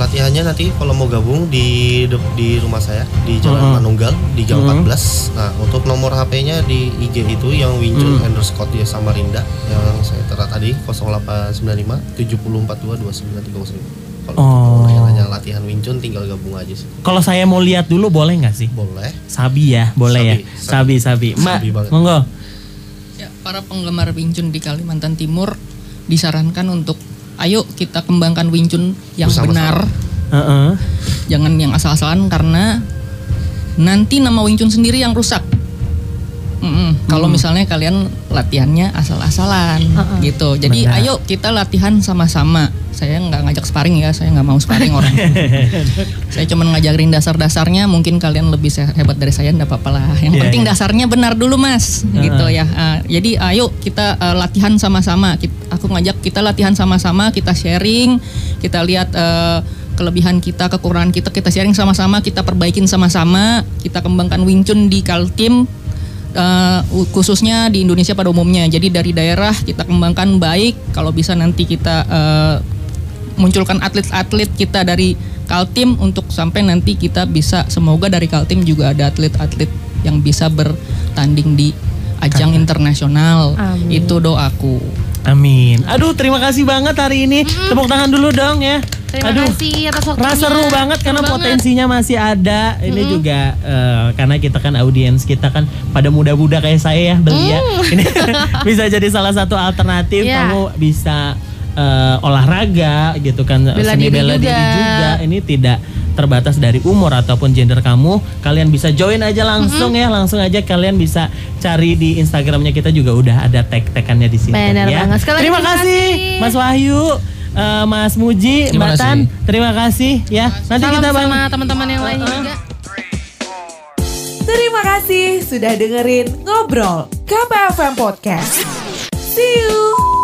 latihannya nanti kalau mau gabung di di rumah saya di Jalan Mhm. Manunggal di Gang Mhm. 14. Nah, untuk nomor HP-nya di IG itu yang Winchun Mhm. underscore dia Samarinda yang saya tera tadi 0895 7042 2935. Kalau Oh. mau nanya latihan Winchun tinggal gabung aja sih. kalau saya mau lihat dulu boleh nggak sih Boleh. Sabi ya, boleh ya. Sabi, sabi. Mbak, Sabi banget. monggo. Ya, para penggemar Wing Chun di Kalimantan Timur disarankan untuk ayo kita kembangkan Wing Chun yang Bersama-sama. benar. Heeh. Jangan yang asal-asalan karena nanti nama Wing Chun sendiri yang rusak. Mm-mm. Kalau Hmm. misalnya kalian latihannya asal-asalan gitu. Jadi Benar. ayo kita latihan sama-sama saya nggak ngajak sparring ya, saya nggak mau sparring orang. saya cuma ngajarin dasar-dasarnya, mungkin kalian lebih hebat dari saya, nggak apa-apa lah. Yang Iya, penting iya. dasarnya benar dulu mas, Heeh. gitu ya. Ah, jadi ayo kita eh, latihan sama-sama. Aku ngajak kita latihan sama-sama, kita sharing, kita lihat eh, kelebihan kita, kekurangan kita, kita sharing sama-sama, kita perbaikin sama-sama, kita kembangkan Wing Chun di Kaltim eh, khususnya di Indonesia pada umumnya. Jadi dari daerah kita kembangkan baik, kalau bisa nanti kita eh, munculkan atlet-atlet kita dari Kaltim untuk sampai nanti kita bisa semoga dari Kaltim juga ada atlet-atlet yang bisa bertanding di ajang internasional. Amin. Itu doaku. Amin. Aduh, terima kasih banget hari ini. Tepuk tangan dulu dong ya. Terima Aduh. kasih atas waktunya. Rasa seru banget karena Seru potensinya masih ada. Ini Mm-mm. juga eh, karena kita kan audiens kita kan pada muda-muda kayak saya ya belia. Ini bisa jadi salah satu alternatif Mm. Iya. kamu bisa eh, olahraga gitu kan Bela seni diri bela juga. diri juga. Ini tidak terbatas dari umur ataupun gender kamu. Kalian bisa join aja langsung ya, langsung aja kalian bisa cari di Instagramnya kita juga udah ada tag-tagannya di sini Benar ya. banget. Sekali Terima terima kasih kasih. Mas Wahyu. eh, Mas Muji, Terima Mbak Tan, kasih. terima kasih ya. Nanti Salam kita bang sama teman-teman yang lainnya juga. Terima kasih sudah dengerin Ngobrol KPFM Podcast. See you!